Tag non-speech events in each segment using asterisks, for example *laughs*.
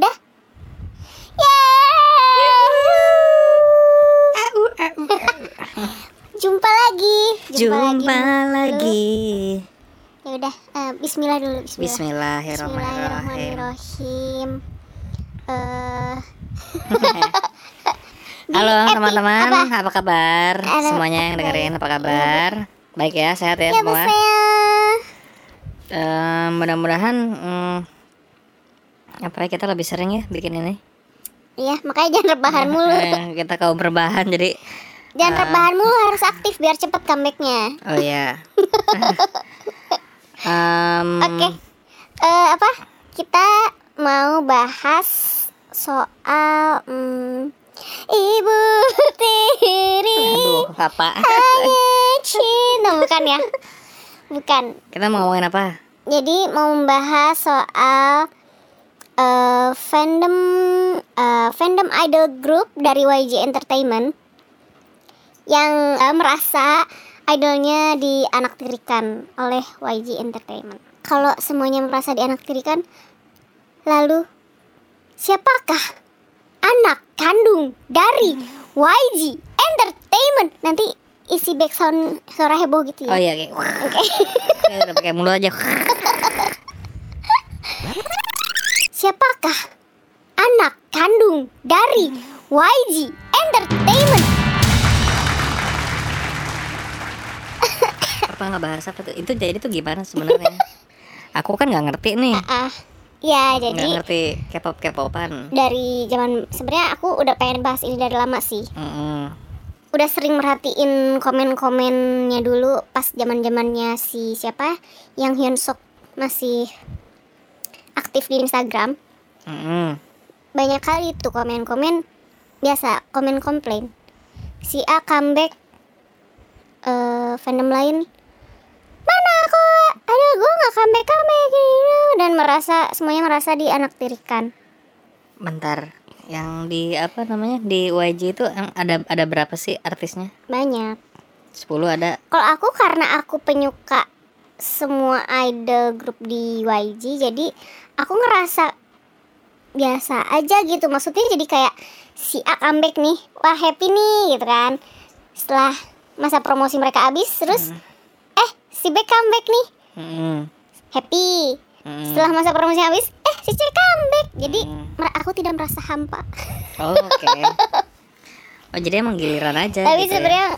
Udah? Jumpa lagi. Jumpa lagi. Ya udah, eh, bismillah dulu. Bismillah. Bismillahirrahmanirrahim. Eh, *laughs* Halo teman-teman, apa? apa? kabar? Halo, Semuanya yang dengerin apa kabar? Baik ya, sehat ya, ya semua. Eh, mudah-mudahan hmm, apa kita lebih sering ya bikin ini. Iya, makanya jangan rebahan *laughs* mulu. Eh, kita kaum berbahan jadi Jangan Ah. rebahan mulu harus aktif biar cepet comebacknya. oh ya. *laughs* Em, Oke. Eh, apa? Kita mau bahas soal hmm, Ibu tiri Aduh, apa? hanya cinta bukan ya? Bukan. Kita mau ngomongin apa? Jadi mau membahas soal eh, fandom eh, fandom idol group dari YG Entertainment yang eh, merasa idolnya dianaktirikan oleh YG Entertainment. Kalau semuanya merasa dianaktirikan, lalu siapakah anak kandung dari YG Entertainment? Nanti isi background suara heboh gitu Oh ya. iya, oke. Oke, pakai mulut aja. *laughs* Siapakah anak kandung dari YG Entertainment? Apa nggak bahas apa tuh? Itu jadi tuh gimana sebenarnya? *laughs* Aku kan nggak ngerti nih. Ah, ya nggak jadi ngerti K-pop K-popan. dari zaman sebenarnya aku udah pengen bahas ini dari lama sih. Mm-mm. Udah sering merhatiin komen-komennya dulu pas zaman-zamannya si siapa yang Hyun Suk masih aktif di Instagram. Mm-mm. Banyak kali tuh komen-komen biasa komen komplain. Si A comeback eh fandom lain mana aku ada gue nggak comeback comeback gitu dan merasa semuanya merasa dianaktirikan Bentar, yang di apa namanya di YG itu yang ada ada berapa sih artisnya? banyak 10 ada. kalau aku karena aku penyuka semua idol grup di YG jadi aku ngerasa biasa aja gitu maksudnya jadi kayak si A comeback nih wah happy nih gitu kan setelah masa promosi mereka habis terus eh si B comeback nih Mm-mm. happy Mm-mm. setelah masa promosi habis eh si C comeback jadi Mm. mer- aku tidak merasa hampa Oh, oke. *laughs* Oh, jadi emang giliran aja tapi gitu ya. sebenarnya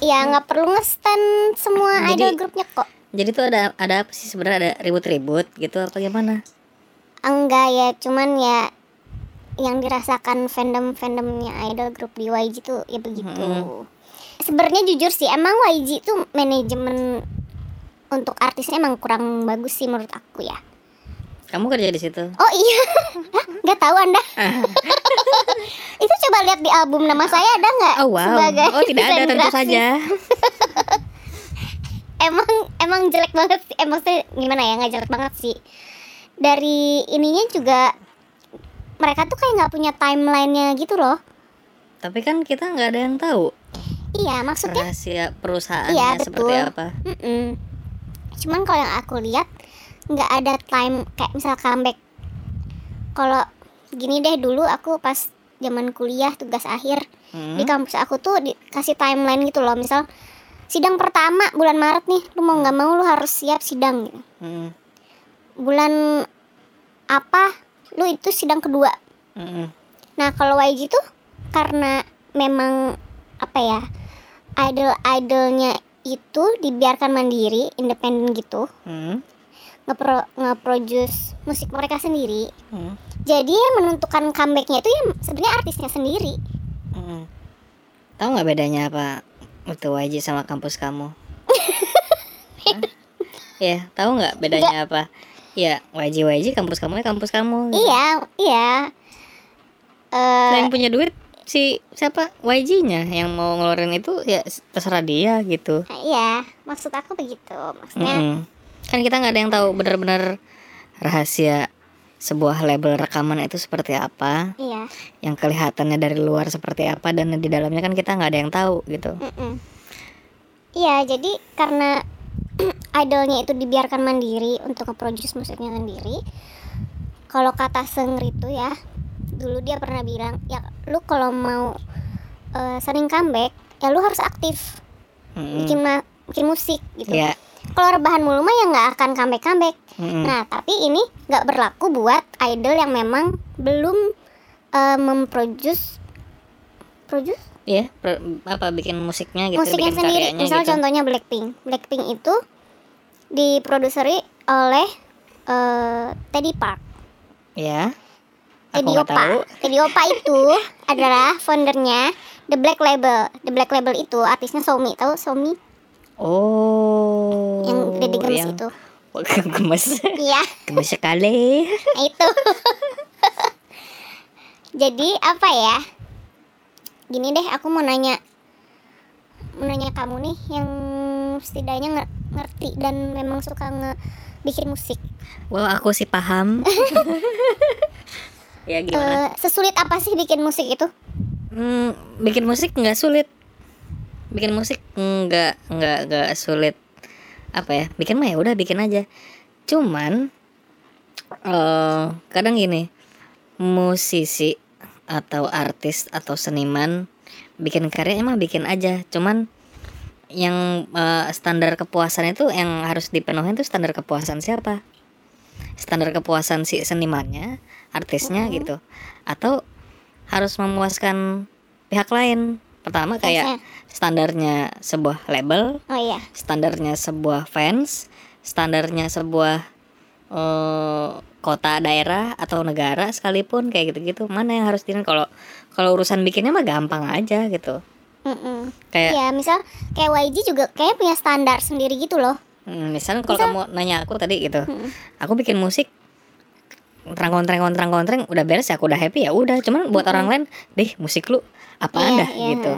ya nggak perlu ngestan semua Jadi- idol grupnya kok Jadi tuh ada ada apa sih sebenarnya ada ribut-ribut gitu apa gimana? enggak ya cuman ya yang dirasakan fandom fandomnya idol grup di YG tuh ya begitu sebenarnya jujur sih emang YG tuh manajemen untuk artisnya emang kurang bagus sih menurut aku ya Kamu kerja di situ? oh iya *laughs* nggak tahu anda *laughs* itu coba lihat di album nama saya ada nggak Oh wow. sebagai Oh tidak ada tentu saja. *laughs* emang emang jelek banget sih. Emang maksudnya gimana ya? Nggak jelek banget sih. Dari ininya juga mereka tuh kayak nggak punya timelinenya gitu loh. Tapi kan kita nggak ada yang tahu iya maksudnya rahasia perusahaannya Iya, seperti apa. mm-mm. cuman kalau yang aku lihat nggak ada time kayak misal comeback. Kalau gini deh dulu aku pas zaman kuliah tugas akhir Hmm. di kampus aku tuh dikasih timeline gitu loh. Misal sidang pertama bulan Maret nih lu mau nggak mau lu harus siap sidang gitu. Mm-mm. bulan apa lu itu sidang kedua Mm-mm. nah kalau YG tuh karena memang apa ya idol idolnya itu dibiarkan mandiri independen gitu Mm. ngepro ngeproduce musik mereka sendiri Mm. jadi yang menentukan comebacknya itu ya sebenarnya artisnya sendiri Mm. Tahu nggak bedanya apa itu YG sama kampus kamu? *laughs* Ya, tahu nggak bedanya apa? Ya, YG YG kampus kamu ya kampus kamu. iya iya eh Yang punya duit si siapa YG-nya yang mau ngeluarin itu ya terserah dia gitu. iya maksud aku begitu maksudnya Mm-mm. Kan kita nggak ada yang tahu benar-benar rahasia sebuah label rekaman itu seperti apa, iya yang kelihatannya dari luar seperti apa dan di dalamnya kan kita nggak ada yang tahu gitu. Mm-mm. Iya, jadi karena *clears throat* idolnya itu dibiarkan mandiri untuk nge-produce musiknya sendiri, kalau kata Sengri itu ya dulu dia pernah bilang ya lu kalau mau eh, sering comeback ya lu harus aktif Mm-mm. bikin ma- bikin musik gitu ya kalau rebahan mulu mah ya nggak akan comeback comeback Mm-mm. nah tapi ini nggak berlaku buat idol yang memang belum eh, memproduce produce? Ya per- apa bikin musiknya gitu musiknya bikin sendiri. misal gitu. contohnya Blackpink. Blackpink itu diproduseri oleh eh, Teddy Park. Ya aku Teddy Opa. tahu. Teddy Opa itu *laughs* adalah foundernya The Black Label. The Black Label itu artisnya Somi. Tahu Somi oh yang Deddy Gemes yang itu. *laughs* gemes. Iya. Gemes sekali. *laughs* Nah, itu. *laughs* Jadi apa ya? Gini deh aku mau nanya. Mau nanya kamu nih yang setidaknya nge- ngerti dan memang suka nge bikin musik. Wow aku sih paham. Ya gimana? Eh, sesulit apa sih bikin musik itu? Hmm, bikin musik nggak sulit bikin musik nggak nggak nggak sulit. Apa ya? Bikin mah ya udah bikin aja. Cuman eh kadang gini musisi atau artis atau seniman bikin karya emang bikin aja. Cuman yang eh, standar kepuasan itu yang harus dipenuhi itu standar kepuasan siapa? Standar kepuasan si senimannya artisnya gitu. Atau harus memuaskan pihak lain pertama kayak standarnya sebuah label oh iya. standarnya sebuah fans standarnya sebuah eh, kota daerah atau negara sekalipun kayak gitu-gitu. Mana yang harus diin kalau kalau urusan bikinnya mah gampang aja gitu. Mm-mm. kayak ya misal kayak YG juga kayak punya standar sendiri gitu loh. Hmm, misalnya kalau Misal- kamu nanya aku tadi gitu Mm-mm. aku bikin musik terang kontreng kontreng kontreng udah beres ya aku udah happy ya udah. Cuman buat orang lain deh musik lu apa Iya, anda iya. gitu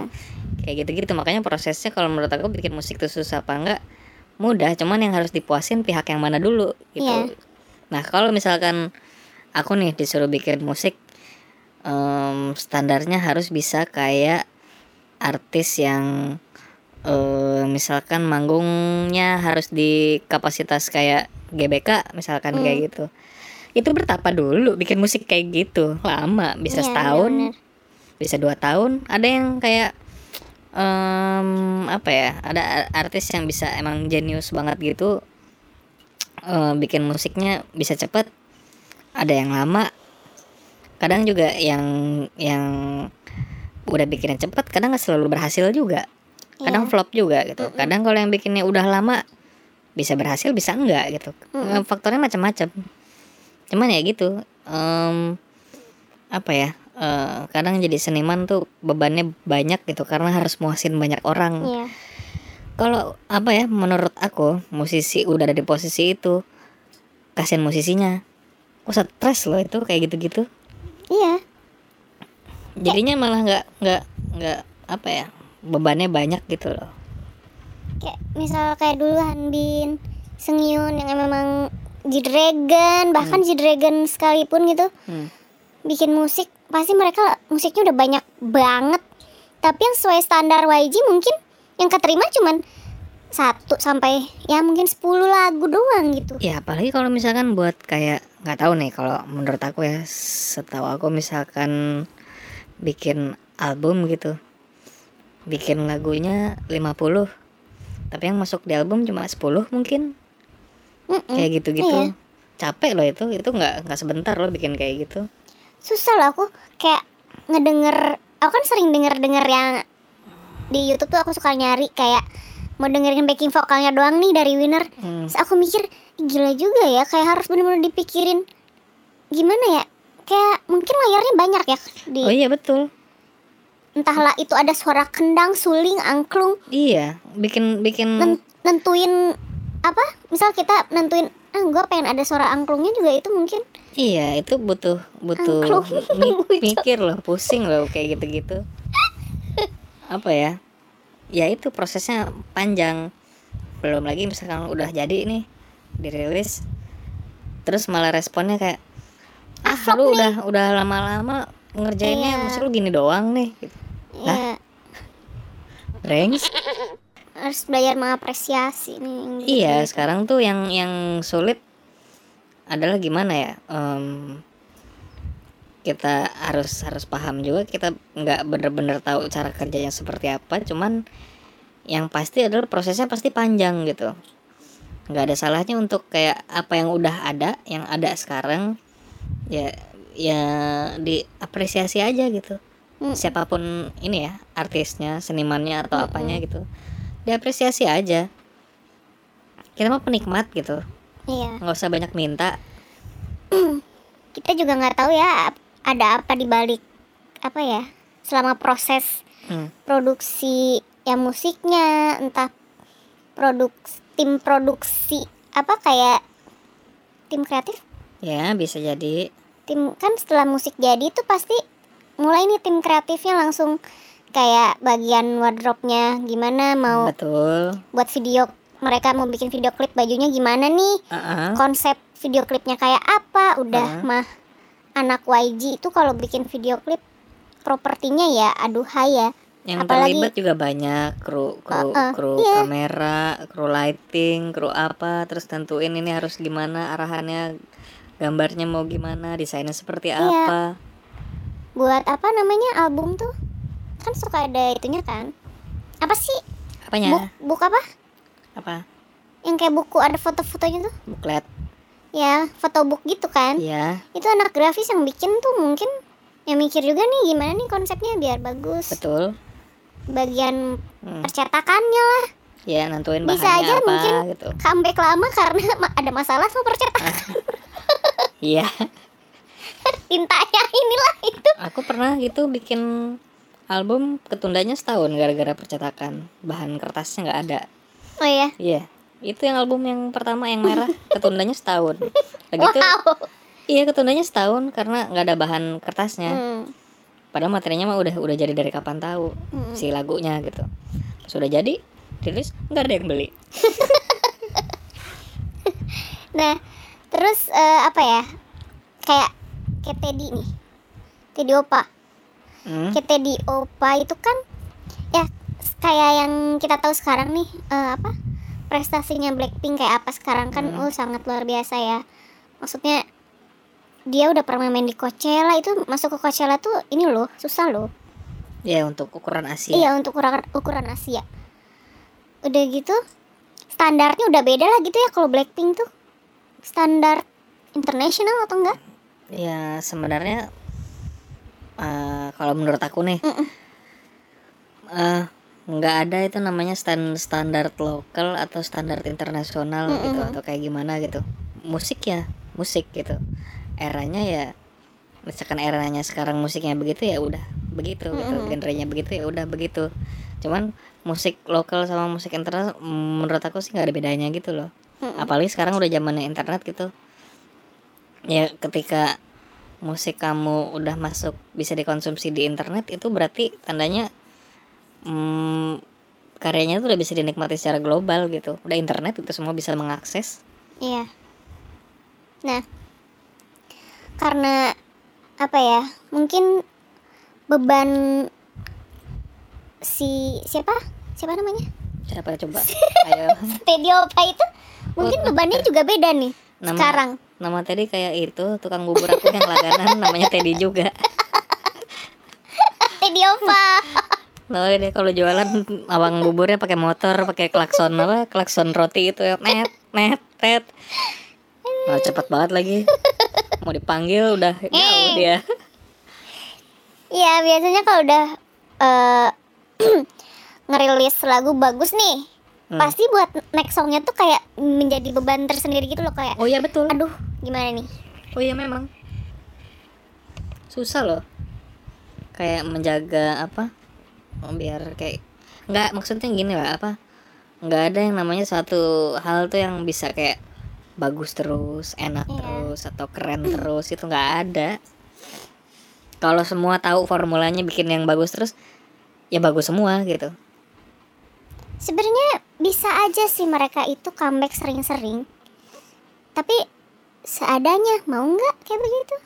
kayak gitu gitu makanya prosesnya kalau menurut aku bikin musik itu susah apa enggak mudah cuman yang harus dipuasin pihak yang mana dulu gitu Iya. nah kalau misalkan aku nih disuruh bikin musik em, standarnya harus bisa kayak artis yang eh, misalkan manggungnya harus di kapasitas kayak GBK misalkan Hmm. kayak gitu itu bertapa dulu bikin musik kayak gitu lama bisa Iya, setahun bener-bener. Bisa dua tahun ada yang kayak em, apa ya ada artis yang bisa emang jenius banget gitu eh, bikin musiknya bisa cepet ada yang lama. Kadang juga yang yang udah bikinnya cepet kadang nggak selalu berhasil juga. Kadang Iya. flop juga gitu. Kadang kalau yang bikinnya udah lama bisa berhasil bisa enggak gitu. Faktornya macam-macam. Cuman ya gitu em, apa ya eh, kadang jadi seniman tuh bebannya banyak gitu karena harus muasin banyak orang Iya. kalau apa ya menurut aku musisi udah ada di posisi itu kasihan musisinya oh stres loh itu kayak gitu-gitu Iya. jadinya malah nggak nggak nggak apa ya bebannya banyak gitu loh Kayak misal kayak dulu Hanbin, Sengyun yang memang G-Dragon, bahkan G-Dragon sekalipun gitu Hmm. bikin musik, pasti mereka musiknya udah banyak banget. Tapi yang sesuai standar YG mungkin yang keterima cuman satu sampai ya mungkin 10 lagu doang gitu. ya apalagi kalau misalkan buat kayak nggak tahu nih kalau menurut aku ya setahu aku misalkan bikin album gitu bikin lagunya 50 tapi yang masuk di album cuma 10 mungkin Mm-mm. kayak gitu-gitu Iya. capek loh itu itu nggak nggak sebentar loh bikin kayak gitu susah loh aku kayak ngedenger aku kan sering denger denger yang di YouTube tuh aku suka nyari kayak mau dengerin backing vokalnya doang nih dari Winner. Hmm. Terus aku mikir "Ih, gila juga ya kayak harus bener-bener dipikirin gimana ya? Kayak mungkin layarnya banyak ya di oh iya betul. entahlah itu ada suara kendang suling angklung. Iya bikin bikin nen- nentuin apa? Misal kita nentuin ah gue pengen ada suara angklungnya juga itu mungkin Iya itu butuh butuh mi- *laughs* mikir loh pusing loh kayak gitu-gitu. *laughs* Apa ya? Ya itu prosesnya panjang. Belum lagi misalkan udah jadi nih dirilis terus malah responnya kayak ah lu udah udah lama-lama ngerjainnya Iya. masa lu gini doang nih. Gitu. ya Rengs harus belajar mengapresiasi nih gitu. iya sekarang tuh yang yang sulit adalah gimana ya Em, kita harus harus paham juga kita nggak bener-bener tahu cara kerjanya seperti apa cuman yang pasti adalah prosesnya pasti panjang gitu. Nggak ada salahnya untuk kayak apa yang udah ada yang ada sekarang ya ya diapresiasi aja gitu. Mm. siapa pun ini ya artisnya senimannya atau apanya gitu diapresiasi aja. Kita mah penikmat gitu iya. Nggak usah banyak minta. *clears throat* Kita juga nggak tahu ya ada apa di balik apa ya selama proses Hmm. produksi ya musiknya entah produk tim produksi apa kayak tim kreatif? Ya bisa jadi. Tim kan setelah musik jadi itu pasti mulai nih tim kreatifnya langsung kayak bagian wardrobe-nya gimana mau betul. buat video mereka mau bikin video klip bajunya gimana nih? Ah, ah. konsep video klipnya kayak apa? Udah Heeh. mah anak YG itu kalau bikin video klip propertinya ya aduh ya. Yang Apalagi- terlibat juga banyak kru kru Uh-uh, kru iya. kamera kru lighting kru apa terus tentuin ini harus gimana arahannya gambarnya mau gimana desainnya seperti Iya. apa. Buat apa namanya album tuh? Kan suka ada itunya kan? Apa sih? Apanya? Buk buk apa apa? Yang kayak buku ada foto-fotonya tuh? Buklet. Ya fotobook gitu kan? Ya itu anak grafis yang bikin tuh mungkin yang mikir juga nih gimana nih konsepnya biar bagus. Betul. Bagian Hmm. percetakannya lah. Ya nentuin Bisa aja apa mungkin. gitu. comeback lama karena *laughs* ada masalah sama percetakan. *laughs* Iya. *laughs* Tintanya inilah itu. Aku pernah gitu bikin album ketundanya setahun gara-gara percetakan. Bahan kertasnya nggak ada oh ya iya. Itu yang album yang pertama yang merah *laughs* ketundanya setahun. Lagi itu wow. iya ketundanya setahun karena nggak ada bahan kertasnya. Hmm, padahal materinya mah udah udah jadi dari kapan tahu hmm. si lagunya gitu. Sudah jadi rilis nggak ada yang beli. *laughs* Nah terus eh, apa ya? Kayak kayak Teddy nih. Teddy Opa. Hmm? kayak Teddy Opa itu kan ya kayak yang kita tahu sekarang nih eh, apa prestasinya Blackpink kayak apa sekarang kan Hmm. oh sangat luar biasa ya. Maksudnya dia udah pernah main di Coachella itu masuk ke Coachella tuh ini loh susah loh. Ya untuk ukuran Asia. Iya untuk ukuran ukuran Asia. Udah gitu standarnya udah beda lah gitu ya kalau Blackpink tuh. Standar internasional atau enggak? Ya sebenarnya eh, kalau menurut aku nih Mm-mm. eh, nggak ada itu namanya stand standar lokal atau standar internasional gitu Mm-mm. atau kayak gimana gitu musik ya musik gitu eranya ya misalkan eranya sekarang musiknya begitu ya udah begitu gitu Mm-mm. genrenya begitu ya udah begitu cuman musik lokal sama musik internasional mm, menurut aku sih nggak ada bedanya gitu loh Mm-mm. apalagi sekarang udah zamannya internet gitu ya ketika musik kamu udah masuk bisa dikonsumsi di internet itu berarti tandanya hmm, karyanya itu udah bisa dinikmati secara global gitu udah internet itu semua bisa mengakses Iya. Nah, karena apa ya? Mungkin beban si siapa? Siapa namanya? siapa coba *laughs* ayo Teddy Opa itu mungkin bebannya juga beda nih Nama- sekarang. nama tadi kayak itu tukang bubur aku yang langganan namanya Teddy juga *laughs* Teddy Opa. *laughs* Loh dia kalau jualan awang buburnya pakai motor, pakai klakson apa? Klakson roti itu ya. Net, net, net. Nah, cepat banget lagi. Mau dipanggil udah jauh dia. Iya, biasanya kalau udah eh *clears throat* ngerilis lagu bagus nih, Hmm. pasti buat next songnya tuh kayak menjadi beban tersendiri gitu loh kayak Oh iya betul. aduh gimana nih Oh iya memang. Susah loh. Kayak menjaga apa? Oh, biar kayak nggak maksudnya gini lah apa? nggak ada yang namanya satu hal tuh yang bisa kayak bagus terus, enak Iya. terus atau keren terus itu nggak ada. Kalau semua tahu formulanya bikin yang bagus terus, ya bagus semua gitu. sebenarnya bisa aja sih mereka itu comeback sering-sering tapi seadanya mau nggak kayak begitu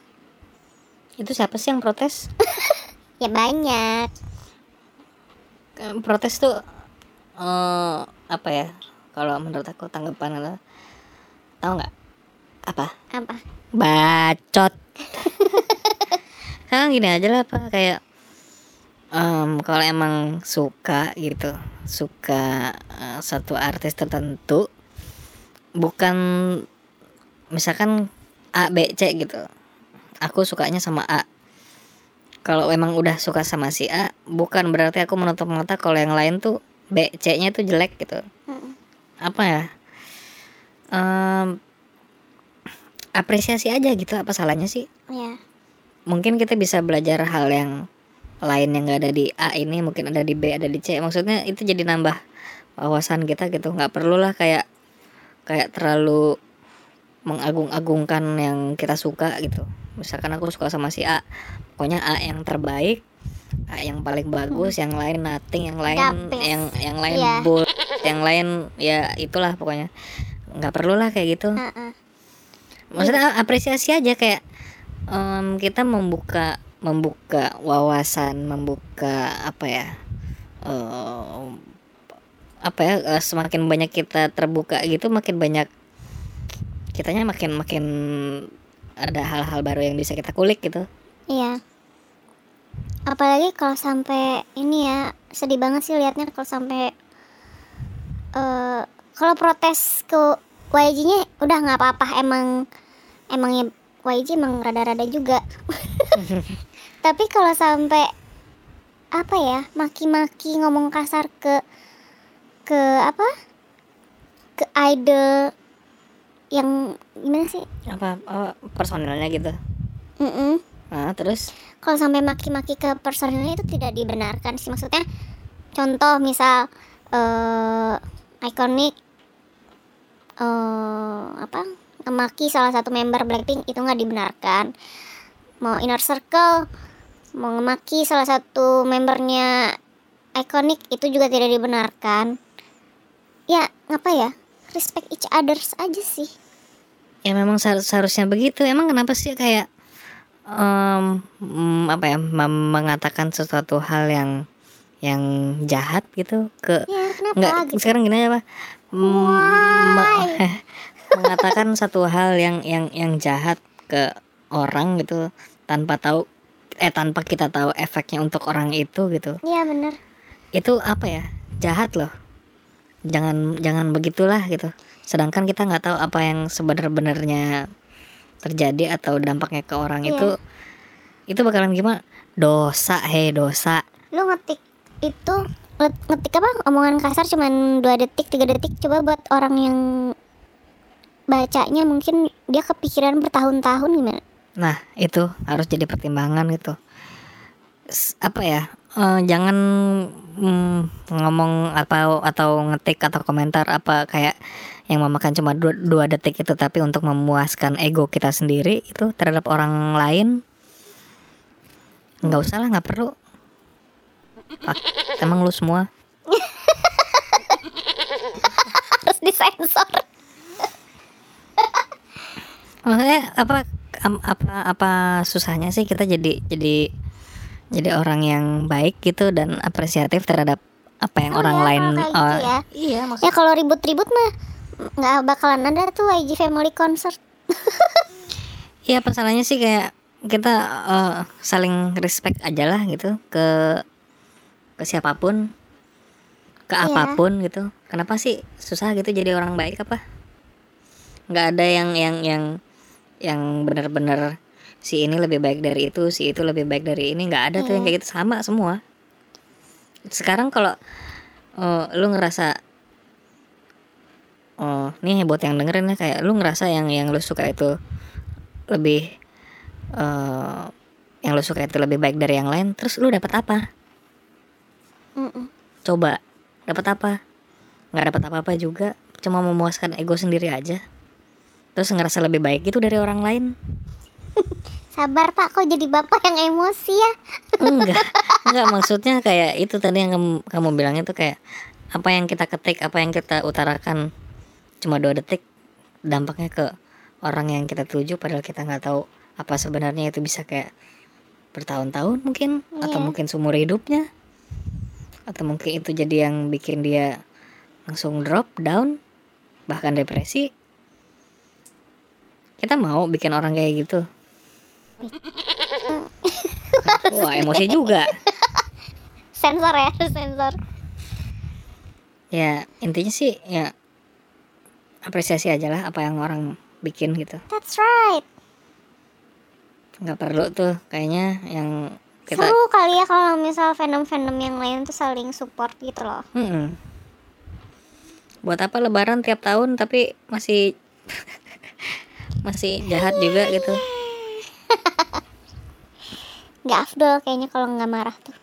Itu siapa sih yang protes? *laughs* ya banyak protes tuh eh apa ya? Kalau menurut aku tanggapan adalah tahu nggak apa? apa Bacot. sekarang *laughs* gini aja lah pak kayak em, kalau emang suka gitu suka eh, satu artis tertentu bukan misalkan A B C gitu aku sukanya sama A kalau emang udah suka sama si A bukan berarti aku menutup mata kalau yang lain tuh B C nya tuh jelek gitu. Mm-mm. apa ya? Em, apresiasi aja gitu apa salahnya sih? Ya mungkin kita bisa belajar hal yang lain yang nggak ada di A ini mungkin ada di B ada di C. Maksudnya itu jadi nambah wawasan kita gitu. Nggak perlulah kayak kayak terlalu mengagung-agungkan yang kita suka gitu misalkan aku suka sama si A pokoknya A yang terbaik A yang paling bagus yang lain nothing yang lain yang yang lain Iya. bull yang lain ya itulah pokoknya nggak perlu lah kayak gitu Heeh. maksudnya apresiasi aja kayak em, kita membuka membuka wawasan membuka apa ya em, apa ya eh, semakin banyak kita terbuka gitu makin banyak kitanya makin makin ada hal-hal baru yang bisa kita kulik gitu Iya. Apalagi kalau sampai ini ya sedih banget sih liatnya kalau sampai eh kalau protes ke YG-nya udah nggak apa-apa emang emangnya YG emang rada-rada juga. *laughs* Tapi kalau sampai apa ya maki-maki ngomong kasar ke ke apa ke idol yang gimana sih? apa, apa personalnya gitu? Mm-mm. nah terus? Kalau sampai maki-maki ke personilnya itu tidak dibenarkan sih. Maksudnya contoh misal eh ikonik eh apa memaki salah satu member Blackpink itu nggak dibenarkan. Mau inner circle mau ngemaki salah satu membernya ikonik itu juga tidak dibenarkan. Ya ngapa ya respect each others aja sih. Ya memang seharus- seharusnya begitu. Emang kenapa sih kayak mm, apa ya mengatakan sesuatu hal yang yang jahat gitu ke ya kenapa nggak gitu sekarang gini aja pak. Mm, me- *laughs* mengatakan satu hal yang yang yang jahat ke orang gitu tanpa tahu eh tanpa kita tahu efeknya untuk orang itu gitu. Iya bener. Itu apa ya? Jahat loh jangan jangan begitulah gitu. Sedangkan kita nggak tahu apa yang sebenar-benarnya terjadi atau dampaknya ke orang Iya. itu itu bakalan gimana? Dosa hei dosa. Lu ngetik itu nge- ngetik apa? Omongan kasar cuman dua detik tiga detik. Coba buat orang yang bacanya mungkin dia kepikiran bertahun-tahun gimana? Nah itu harus jadi pertimbangan gitu apa ya eh, jangan mm, ngomong atau atau ngetik atau komentar apa kayak yang memakan cuma dua, dua detik itu tapi untuk memuaskan ego kita sendiri itu terhadap orang lain nggak usah lah nggak perlu. Fuck, emang lu semua? *laughs* Harus disensor. Maksudnya apa apa apa susahnya sih kita jadi jadi jadi orang yang baik gitu dan apresiatif terhadap apa yang Oh orang ya, lain kalau kayak gitu oh, ya. iya maksud ya kalau ribut-ribut mah nggak bakalan ada tuh YG Family Concert *laughs* Iya masalahnya sih kayak kita eh, saling respect aja lah gitu ke ke siapa pun ke Iya. apa pun gitu kenapa sih susah gitu jadi orang baik apa nggak ada yang yang yang yang benar-benar si ini lebih baik dari itu si itu lebih baik dari ini nggak ada tuh yang kayak gitu. Sama semua. Sekarang kalau eh, lu ngerasa oh nih buat yang dengerin ya kayak lu ngerasa yang yang lu suka itu lebih eh yang lu suka itu lebih baik dari yang lain terus lu dapat apa? Mm-mm. coba dapat apa? Nggak dapat apa-apa juga cuma memuaskan ego sendiri aja. Terus ngerasa lebih baik itu dari orang lain sabar pak kok jadi bapak yang emosi ya? Enggak. *laughs* Enggak maksudnya kayak itu tadi yang kamu, kamu bilangnya tuh kayak apa yang kita ketik apa yang kita utarakan cuma dua detik dampaknya ke orang yang kita tuju padahal kita nggak tahu apa sebenarnya itu bisa kayak bertahun-tahun mungkin atau Iya. mungkin seumur hidupnya atau mungkin itu jadi yang bikin dia langsung drop down bahkan depresi. Kita mau bikin orang kayak gitu *laughs* wah emosi juga. Sensor ya sensor. Ya intinya sih ya apresiasi aja lah apa yang orang bikin gitu. That's right. Nggak perlu tuh kayaknya yang kita seru kali ya kalau misal fandom-fandom yang lain tuh saling support gitu loh. Mm-mm. buat apa lebaran tiap tahun tapi masih *laughs* masih jahat juga gitu *laughs* nggak afdol kayaknya kalau nggak marah tuh.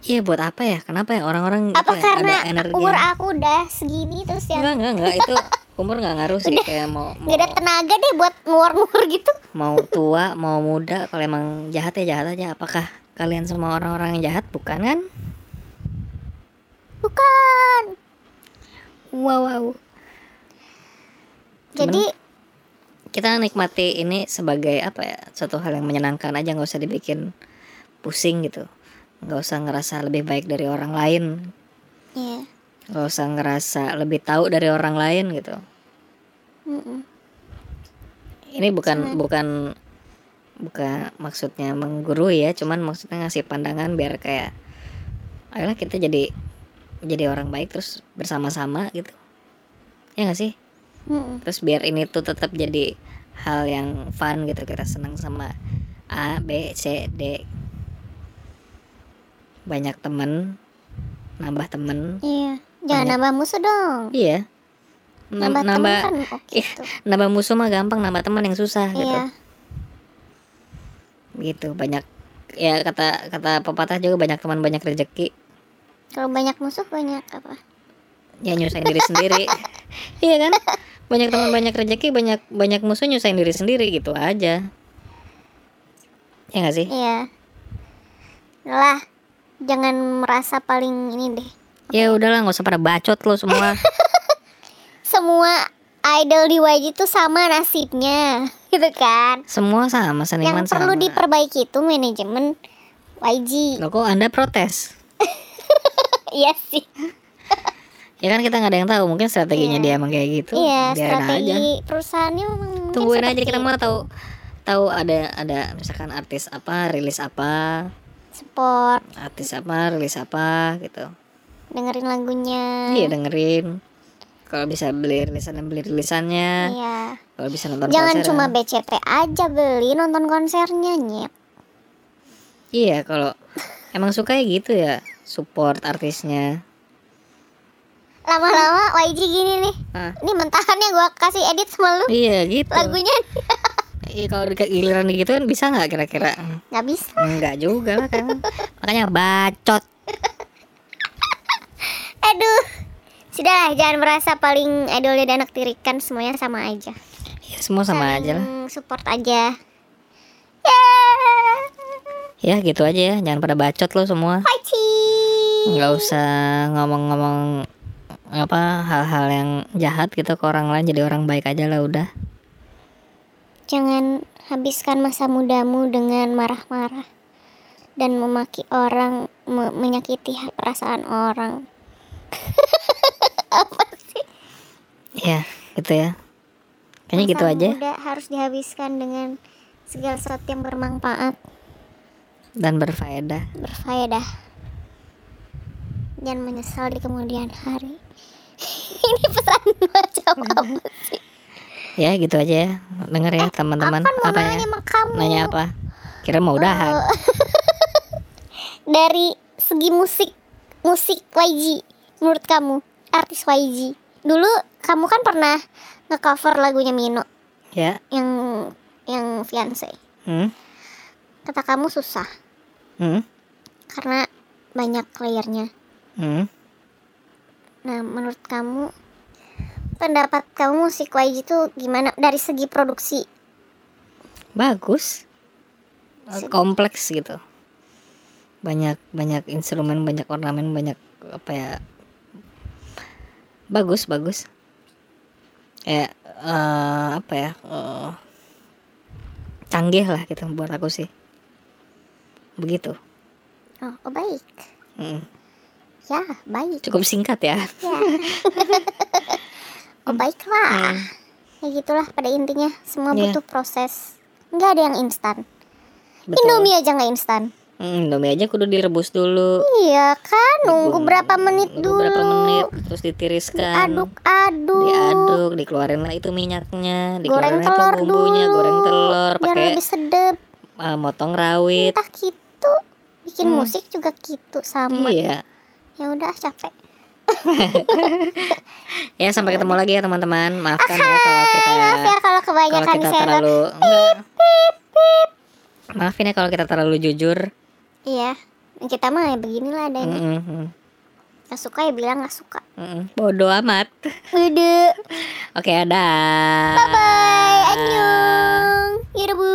Iya buat apa ya? Kenapa ya orang-orang apa ya, karena ada energi? umur aku udah segini terus yang enggak enggak enggak itu *laughs* umur nggak ngaruh sih kayak mau mau, nggak ada tenaga deh buat nguar-nguar gitu. Mau tua mau muda kalau emang jahat ya jahat aja. Apakah kalian semua orang-orang yang jahat? Bukan kan? Bukan. Wow wow. Jadi kita nikmati ini sebagai apa ya satu hal yang menyenangkan aja nggak usah dibikin pusing gitu. Nggak usah ngerasa lebih baik dari orang lain. Ya nggak usah ngerasa lebih tahu dari orang lain gitu. Mm-mm. ini bukan bukan bukan maksudnya menggurui ya cuman maksudnya ngasih pandangan biar kayak ayolah kita jadi jadi orang baik terus bersama-sama gitu. Ya nggak sih Mm-mm. terus biar ini tuh tetap jadi hal yang fun gitu kita senang sama A B C D. Banyak temen nambah temen. Iya jangan Banyak. nambah musuh dong. Iya. Nam- nambah, nambah temen kan oke Iya. tuh nambah musuh mah gampang nambah teman yang susah gitu. Iya gitu banyak ya kata kata pepatah juga banyak teman banyak rezeki. Kalau banyak musuh banyak apa? Ya nyusahin diri sendiri. *laughs* Iya kan banyak teman banyak rezeki banyak banyak musuh nyusahin diri sendiri gitu aja. Ya nggak sih? Iya. Lah jangan merasa paling ini deh. Ya udahlah nggak usah pada bacot lo semua. *laughs* Semua idol di YG itu sama nasibnya *laughs* gitu kan? Semua sama yang seniman perlu sama. diperbaiki itu manajemen YG Loh, kok anda protes? *laughs* Iya sih ya kan kita nggak ada yang tahu mungkin strateginya dia emang kayak gitu. Iya biarin aja. strategi perusahaannya memang tungguin aja kita mau tahu tahu ada ada misalkan artis apa rilis apa. Support artis apa rilis apa gitu. Dengerin lagunya. Iya dengerin. Kalau bisa beli rilisan beli rilisannya. Iya. kalau bisa nonton jangan konser cuma BCT aja beli nonton konsernya nyet. Iya kalau emang suka ya gitu ya support artisnya lama-lama YG gini nih. Ah. ini mentahannya gua kasih edit sama lu. Iya gitu. Lagunya. Iya kalau di giliran gitu kan bisa nggak kira-kira? Nggak bisa. Enggak juga lah kan. Makanya bacot. *laughs* Aduh. Sudahlah jangan merasa paling idolnya dan anak tirikan semuanya sama aja. Ya semua sama aja lah. support aja. Yeah. ya gitu aja ya. Jangan pada bacot lo semua. Fighting nggak usah ngomong-ngomong apa hal-hal yang jahat gitu ke orang lain jadi orang baik aja lah udah. Jangan habiskan masa mudamu dengan marah-marah dan memaki orang me- menyakiti perasaan orang. *laughs* Apa sih? Ya gitu ya. Kayaknya gitu aja. muda harus dihabiskan dengan segala sesuatu yang bermanfaat. Dan berfaedah. Berfaedah. Jangan menyesal di kemudian hari *laughs* ini pesan macam apa sih. Ya gitu aja ya. Denger ya teman-teman. kan mau apa ya? nanya sama kamu? Nanya apa? Kira mau udahan. *laughs* Dari segi musik musik YG menurut kamu artis YG dulu kamu kan pernah ngecover lagunya Mino ya. yang yang fiance. Hmm? kata kamu susah. Hmm? karena banyak layernya. Hmm? Nah menurut kamu pendapat kamu musik YG itu gimana? Dari segi produksi? Bagus. Kompleks gitu. Banyak banyak instrumen banyak ornamen banyak apa ya bagus bagus. Ya eh, apa ya eh, canggih lah gitu buat aku sih. Begitu. Oh, oh baik. Mm. Ya baik cukup singkat ya ya *laughs* oh baiklah ya gitulah pada intinya semua Iya. butuh proses nggak ada yang instan betul Indomie aja nggak instan Hmm, Indomie aja kudu direbus dulu. Iya kan, nunggu berapa menit Nunggu dulu. berapa menit terus ditiriskan. Aduk-aduk. Diaduk, dikeluarin lah itu minyaknya, Goreng dikeluarin telur itu bumbunya, dulu. goreng telur, Biar pakai lebih sedep. uh, motong rawit. Entah gitu. Bikin Hmm. musik juga gitu sama. Iya. Ya udah capek. *laughs* Ya sampai ketemu lagi ya teman-teman. Maafkan ya kalau kita Maaf ya kalau kalau kebanyakan kita share. terlalu. Maafin ya kalau kita terlalu jujur. Iya. Kita mah ya beginilah adanya. Mm, mm, Gak suka ya bilang gak suka. mm, mm. Bodoh amat. *laughs* Udah. Oke, ada. Bye. Annyeong. Yaudah bu.